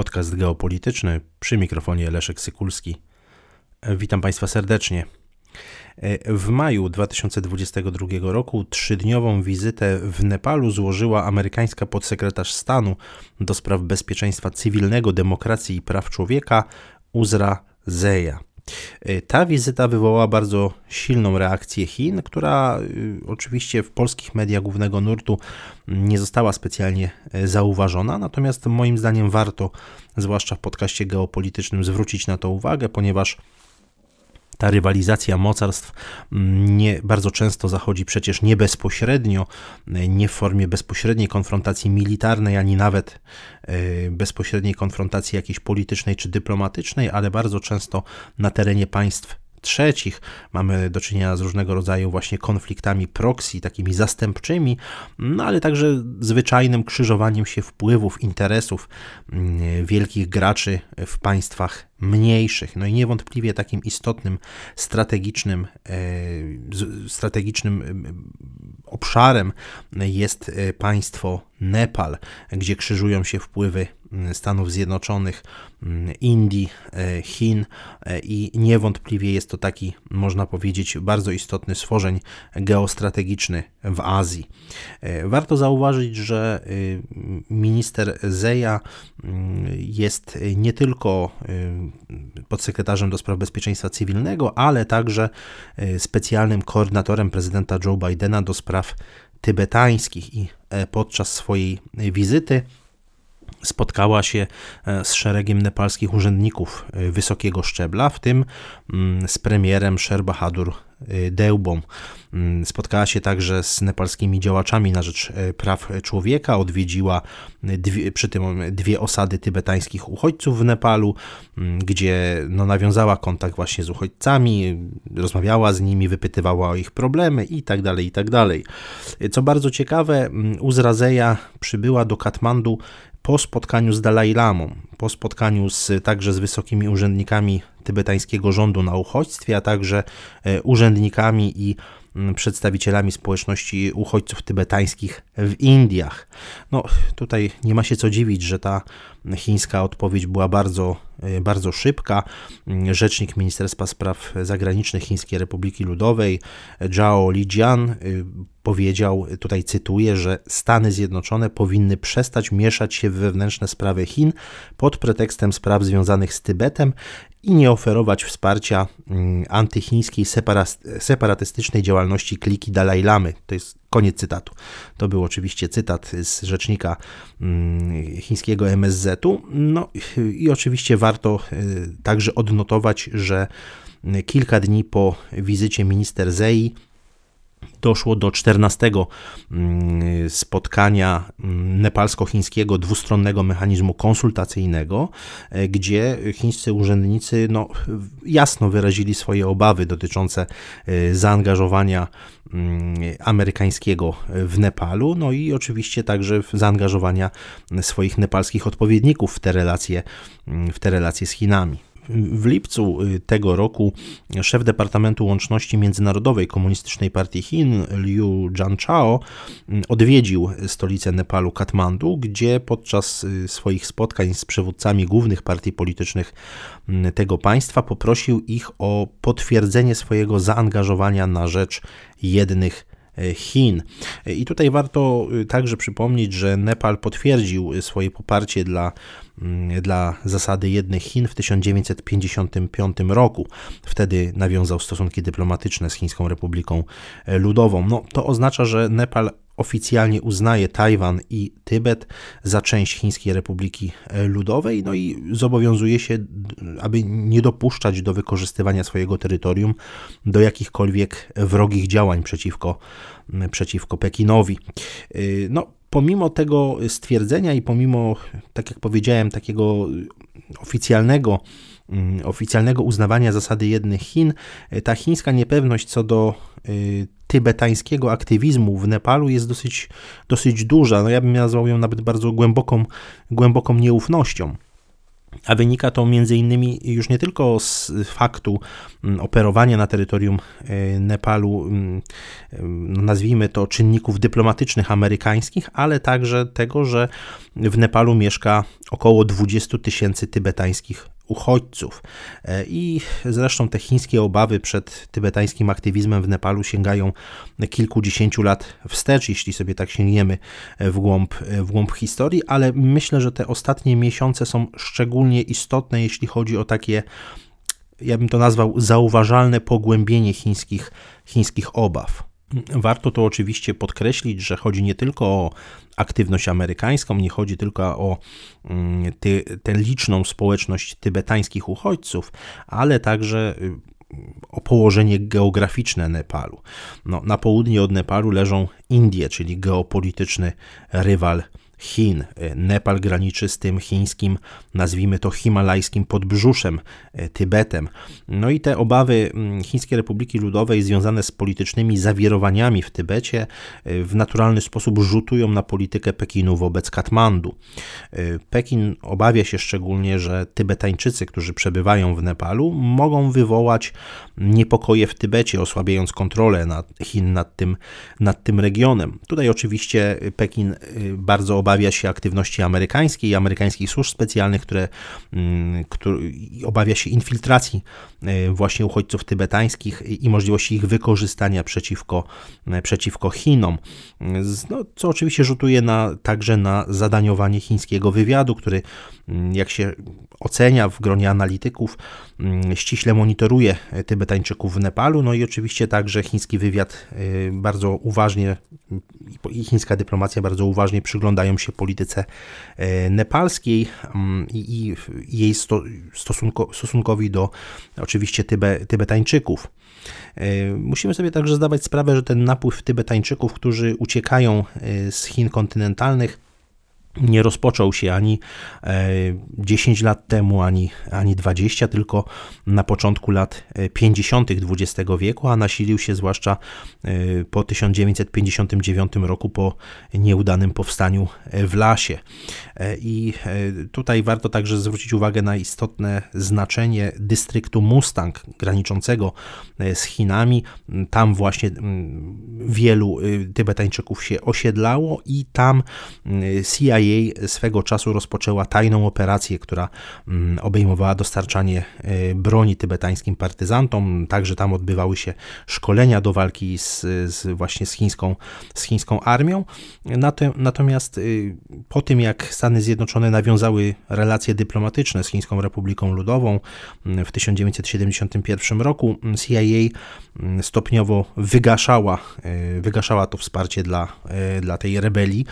podcast geopolityczny przy mikrofonie Leszek Sykulski. Witam Państwa serdecznie. W maju 2022 roku trzydniową wizytę w Nepalu złożyła amerykańska podsekretarz stanu do spraw bezpieczeństwa cywilnego, demokracji i praw człowieka Uzra Zeya. Y, ta wizyta wywołała bardzo silną reakcję Chin, która y, oczywiście w polskich mediach głównego nurtu nie została specjalnie y, zauważona, natomiast moim zdaniem warto, zwłaszcza w podcaście geopolitycznym, zwrócić na to uwagę, ponieważ ta rywalizacja mocarstw mm, nie, bardzo często zachodzi przecież nie bezpośrednio, nie w formie bezpośredniej konfrontacji militarnej, ani nawet e, bezpośredniej konfrontacji jakiejś politycznej czy dyplomatycznej, ale bardzo często na terenie państw trzecich. Mamy do czynienia z różnego rodzaju właśnie konfliktami proxy, takimi zastępczymi, no ale także zwyczajnym krzyżowaniem się wpływów, interesów mm, wielkich graczy w państwach mniejszych. No i niewątpliwie takim istotnym strategicznym, e, strategicznym obszarem jest e, państwo Nepal, gdzie krzyżują się wpływy Stanów Zjednoczonych, Indii, e, Chin i niewątpliwie jest to taki, można powiedzieć, bardzo istotny stworzeń geostrategiczny w Azji. Warto zauważyć, że minister Zeja jest nie tylko podsekretarzem do spraw bezpieczeństwa cywilnego, ale także e, specjalnym koordynatorem prezydenta Joe Bidena do spraw tybetańskich i e, podczas swojej wizyty spotkała się e, z szeregiem nepalskich urzędników wysokiego szczebla, w tym mm, z premierem Sherbahadur Y, Dełbą. Mm, spotkała się także z nepalskimi działaczami na rzecz y, praw człowieka, odwiedziła dwie, przy tym dwie osady tybetańskich uchodźców w Nepalu, mm, gdzie no, nawiązała kontakt właśnie z uchodźcami, rozmawiała z nimi, wypytywała o ich problemy itd. Tak itd. Tak Co bardzo ciekawe, mm, Uzrazeja przybyła do Katmandu po spotkaniu z Dalai Lamą, po spotkaniu z, także z wysokimi urzędnikami tybetańskiego rządu na uchodźstwie, a także e, urzędnikami i przedstawicielami społeczności uchodźców tybetańskich w Indiach. No, tutaj nie ma się co dziwić, że ta chińska odpowiedź była bardzo, e, bardzo szybka. Rzecznik Ministerstwa Spraw Zagranicznych Chińskiej Republiki Ludowej, Zhao Lijian, e, powiedział, tutaj cytuję, że Stany Zjednoczone powinny przestać mieszać się w wewnętrzne sprawy Chin pod pretekstem spraw związanych z Tybetem i nie oferować wsparcia mm, antychińskiej separatystycznej działalności kliki Dalai Lamy. To jest koniec cytatu. To był oczywiście cytat z rzecznika mm, chińskiego MSZ-u. No i oczywiście warto y, także odnotować, że kilka dni po wizycie minister Zei doszło do 14 mm, spotkania mm, nepalsko-chińskiego dwustronnego mechanizmu konsultacyjnego, e, gdzie chińscy urzędnicy no, jasno wyrazili swoje obawy dotyczące e, zaangażowania mm, amerykańskiego w Nepalu, no i oczywiście także zaangażowania swoich nepalskich odpowiedników w te relacje, w te relacje z Chinami. W lipcu y, tego roku szef Departamentu Łączności Międzynarodowej Komunistycznej Partii Chin, Liu Jianchao, y, odwiedził stolicę Nepalu, Katmandu, gdzie podczas y, swoich spotkań z przywódcami głównych partii politycznych tego państwa poprosił ich o potwierdzenie swojego zaangażowania na rzecz jednych Chin. I tutaj warto także przypomnieć, że Nepal potwierdził swoje poparcie dla Mm, dla zasady jednych Chin w 1955 roku. Wtedy nawiązał stosunki dyplomatyczne z Chińską Republiką Ludową. No, to oznacza, że Nepal oficjalnie uznaje Tajwan i Tybet za część Chińskiej Republiki Ludowej, no i zobowiązuje się, aby nie dopuszczać do wykorzystywania swojego terytorium do jakichkolwiek wrogich działań przeciwko, przeciwko Pekinowi. No, pomimo tego stwierdzenia i pomimo, tak jak powiedziałem, takiego oficjalnego, oficjalnego uznawania zasady jednych Chin, ta chińska niepewność co do tybetańskiego aktywizmu w Nepalu jest dosyć, dosyć duża. No ja bym nazwał ją nawet bardzo głęboką, głęboką nieufnością. a wynika to między innymi już nie tylko z faktu mm, operowania na terytorium e, Nepalu, mm, no nazwijmy to czynników dyplomatycznych amerykańskich, ale także tego, że w Nepalu mieszka około 20 tysięcy tybetańskich uchodźców. E, I zresztą te chińskie obawy przed tybetańskim aktywizmem w Nepalu sięgają kilkudziesięciu lat wstecz, jeśli sobie tak sięgniemy w głąb, w głąb historii, ale myślę, że te ostatnie miesiące są szczególnie istotne, jeśli chodzi o takie ja bym to nazwał zauważalne pogłębienie chińskich, chińskich obaw. Warto to oczywiście podkreślić, że chodzi nie tylko o aktywność amerykańską, nie chodzi tylko o mm, ty, tę liczną społeczność tybetańskich uchodźców, ale także y, o położenie geograficzne Nepalu. No, na południe od Nepalu leżą Indie, czyli geopolityczny rywal Chin. E, Nepal graniczy z tym chińskim, nazwijmy to himalajskim podbrzuszem, e, Tybetem. No i te obawy mm, Chińskiej Republiki Ludowej związane z politycznymi zawirowaniami w Tybecie e, w naturalny sposób rzutują na politykę Pekinu wobec Katmandu. Pekin obawia się szczególnie, że Tybetańczycy, którzy przebywają w Nepalu, mogą wywołać niepokoje w Tybecie, osłabiając kontrolę nad Chin nad tym, nad tym regionem. Tutaj oczywiście Pekin bardzo obawia obawia się aktywności amerykańskiej amerykańskich służb specjalnych, które, mm, które obawia się infiltracji e, właśnie uchodźców tybetańskich i możliwości ich wykorzystania przeciwko, e, przeciwko Chinom. No, co oczywiście rzutuje na, także na zadaniowanie chińskiego wywiadu, który, mm, jak się ocenia w gronie analityków, mm, ściśle monitoruje Tybetańczyków w Nepalu. No i oczywiście także chiński wywiad e, bardzo uważnie i chińska dyplomacja bardzo uważnie przyglądają się polityce e, nepalskiej mm, i, jej stosunko, stosunkowi do oczywiście Tybe, Tybetańczyków. E, musimy sobie także zdawać sprawę, że ten napływ Tybetańczyków, którzy uciekają e, z Chin kontynentalnych, nie rozpoczął się ani 10 e, lat temu, ani, ani 20, tylko na początku lat 50. XX wieku, a nasilił się zwłaszcza e, po 1959 roku po nieudanym powstaniu w Lasie. E, I tutaj warto także zwrócić uwagę na istotne znaczenie dystryktu Mustang graniczącego z Chinami. Tam właśnie wielu Tybetańczyków się osiedlało i tam CIA CIA swego czasu rozpoczęła tajną operację, która mm, obejmowała dostarczanie e, broni tybetańskim partyzantom. Także tam odbywały się szkolenia do walki z, z właśnie z chińską, z chińską armią. Natomiast y, po tym, jak Stany Zjednoczone nawiązały relacje dyplomatyczne z Chińską Republiką Ludową mm, w 1971 roku, CIA mm, stopniowo wygaszała, e, wygaszała to wsparcie dla, e, dla tej rebelii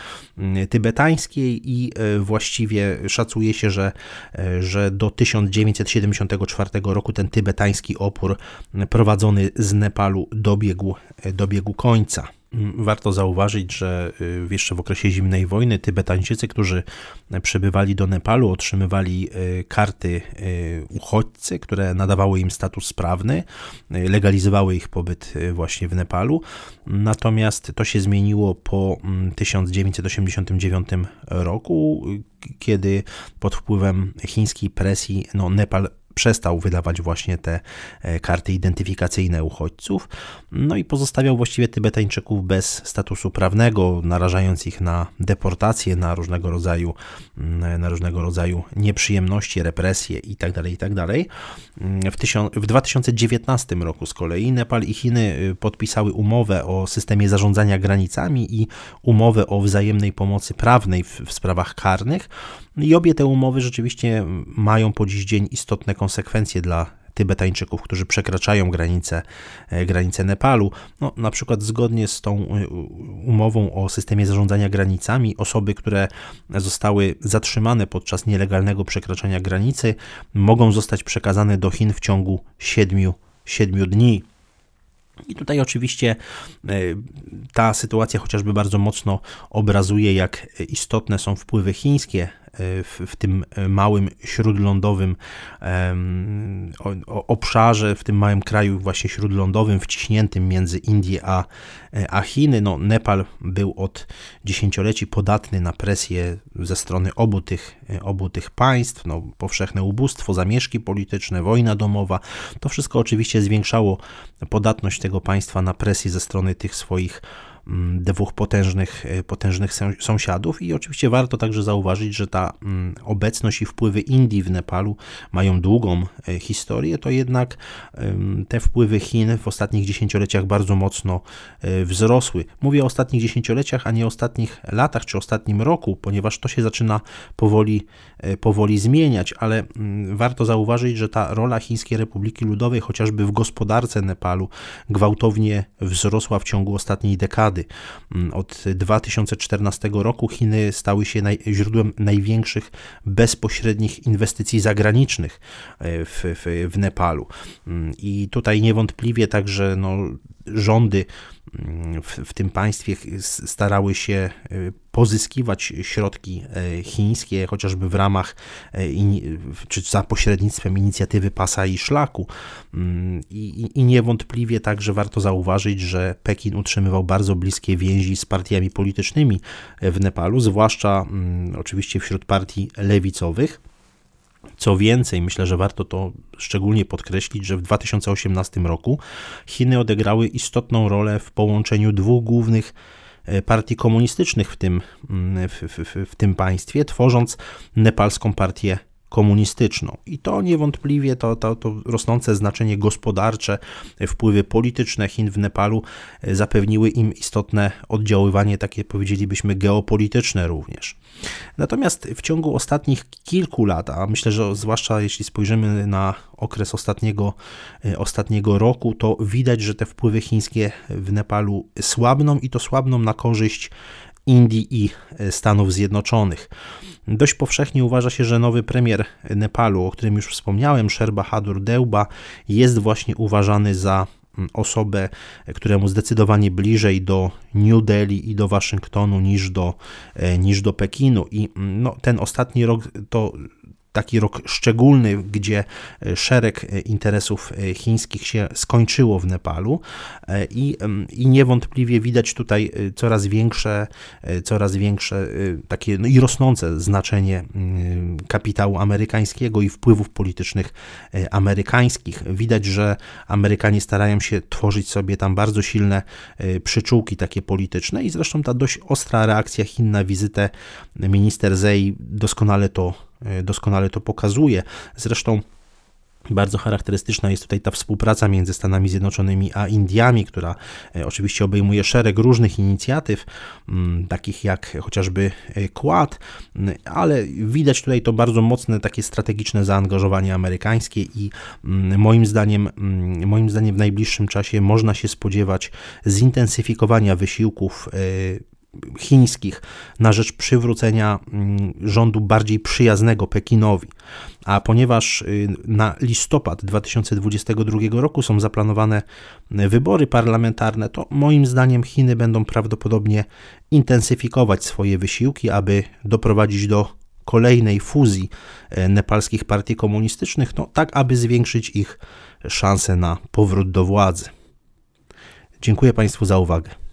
tybetańskiej i e, właściwie szacuje się, że, e, że do 1974 roku ten tybetański opór prowadzony z Nepalu dobiegł, e, dobiegł końca. Warto zauważyć, że y, jeszcze w okresie zimnej wojny Tybetańczycy, którzy przybywali do Nepalu, otrzymywali y, karty y, uchodźcy, które nadawały im status sprawny, legalizowały ich pobyt właśnie w Nepalu. Natomiast to się zmieniło po 1989 mm, roku, kiedy pod wpływem chińskiej presji no, Nepal przestał wydawać właśnie te e, karty identyfikacyjne uchodźców, no i pozostawiał właściwie Tybetańczyków bez statusu prawnego, narażając ich na deportację, na różnego rodzaju, mm, na różnego rodzaju nieprzyjemności, represje itd. Tak itd. Tak w, tysiąc, w 2019 roku z kolei Nepal i Chiny y, podpisały umowę o systemie zarządzania granicami i umowę o wzajemnej pomocy prawnej w, w sprawach karnych. I obie te umowy rzeczywiście mają po dziś dzień istotne konsekwencje dla Tybetańczyków, którzy przekraczają granice, e, granice Nepalu. No, na przykład zgodnie z tą e, umową o systemie zarządzania granicami, osoby, które zostały zatrzymane podczas nielegalnego przekraczania granicy, mogą zostać przekazane do Chin w ciągu 7, 7 dni. I tutaj oczywiście e, ta sytuacja chociażby bardzo mocno obrazuje, jak istotne są wpływy chińskie w, w tym małym śródlądowym obszarze, w tym małym kraju właśnie śródlądowym, wciśniętym między Indię a, a Chiny. No, Nepal był od dziesięcioleci podatny na presję ze strony obu tych, obu tych państw. No, powszechne ubóstwo, zamieszki polityczne, wojna domowa. To wszystko oczywiście zwiększało podatność tego państwa na presję ze strony tych swoich dwóch potężnych, e, potężnych sąsiadów i oczywiście warto także zauważyć, że ta mm, obecność i wpływy Indii w Nepalu mają długą e, historię, to jednak te wpływy Chin w ostatnich dziesięcioleciach bardzo mocno e, wzrosły. Mówię o ostatnich dziesięcioleciach, a nie ostatnich latach czy ostatnim roku, ponieważ to się zaczyna powoli, powoli zmieniać, ale mm, warto zauważyć, że ta rola Chińskiej Republiki Ludowej chociażby w gospodarce Nepalu gwałtownie wzrosła w ciągu ostatniej dekady. Mm, od 2014 roku Chiny stały się naj, źródłem największych bezpośrednich inwestycji zagranicznych e, w, w, w Nepalu. Mm, I tutaj niewątpliwie także no, rządy w, w tym państwie starały się y, pozyskiwać środki e, chińskie, chociażby w ramach e, czy za pośrednictwem inicjatywy Pasa i Szlaku. Mm, I, I niewątpliwie także warto zauważyć, że Pekin utrzymywał bardzo bliskie więzi z partiami politycznymi w Nepalu, zwłaszcza mm, oczywiście wśród partii lewicowych. Co więcej, myślę, że warto to szczególnie podkreślić, że w 2018 roku Chiny odegrały istotną rolę w połączeniu dwóch głównych e, partii komunistycznych w tym, mm, w, w, w tym państwie, tworząc Nepalską Partię komunistyczną. I to niewątpliwie to, to, to rosnące znaczenie gospodarcze, wpływy polityczne Chin w Nepalu e, zapewniły im istotne oddziaływanie, takie powiedzielibyśmy geopolityczne również. Natomiast w ciągu ostatnich kilku lat, a myślę, że zwłaszcza jeśli spojrzymy na okres ostatniego, e, ostatniego roku, to widać, że te wpływy chińskie w Nepalu słabną i to słabną na korzyść Indii i e, Stanów Zjednoczonych. Dość powszechnie uważa się, że nowy premier Nepalu, o którym już wspomniałem, Sherbahadur Deuba, jest właśnie uważany za mm, osobę, któremu zdecydowanie bliżej do New Delhi i do Waszyngtonu niż do, e, niż do Pekinu. I mm, no, ten ostatni rok to taki rok szczególny, gdzie e, szereg e, interesów e, chińskich się skończyło w Nepalu i, i niewątpliwie widać tutaj coraz większe, coraz większe takie no i rosnące znaczenie mm, kapitału amerykańskiego i wpływów politycznych amerykańskich. Widać, że Amerykanie starają się tworzyć sobie tam bardzo silne przyczółki takie polityczne i zresztą ta dość ostra reakcja Chin na wizytę minister Zei doskonale to doskonale to pokazuje. Zresztą bardzo charakterystyczna jest tutaj ta współpraca między Stanami Zjednoczonymi a Indiami, która e, oczywiście obejmuje szereg różnych inicjatyw, mm, takich jak chociażby e, Quad, mm, ale widać tutaj to bardzo mocne takie strategiczne zaangażowanie amerykańskie i mm, moim zdaniem, moim zdaniem w najbliższym czasie można się spodziewać zintensyfikowania wysiłków chińskich na rzecz przywrócenia mm, rządu bardziej przyjaznego Pekinowi. A ponieważ y, na listopad 2022 roku są zaplanowane wybory parlamentarne, to moim zdaniem Chiny będą prawdopodobnie intensyfikować swoje wysiłki, aby doprowadzić do kolejnej fuzji e, nepalskich partii komunistycznych, no, tak aby zwiększyć ich szanse na powrót do władzy. Dziękuję Państwu za uwagę.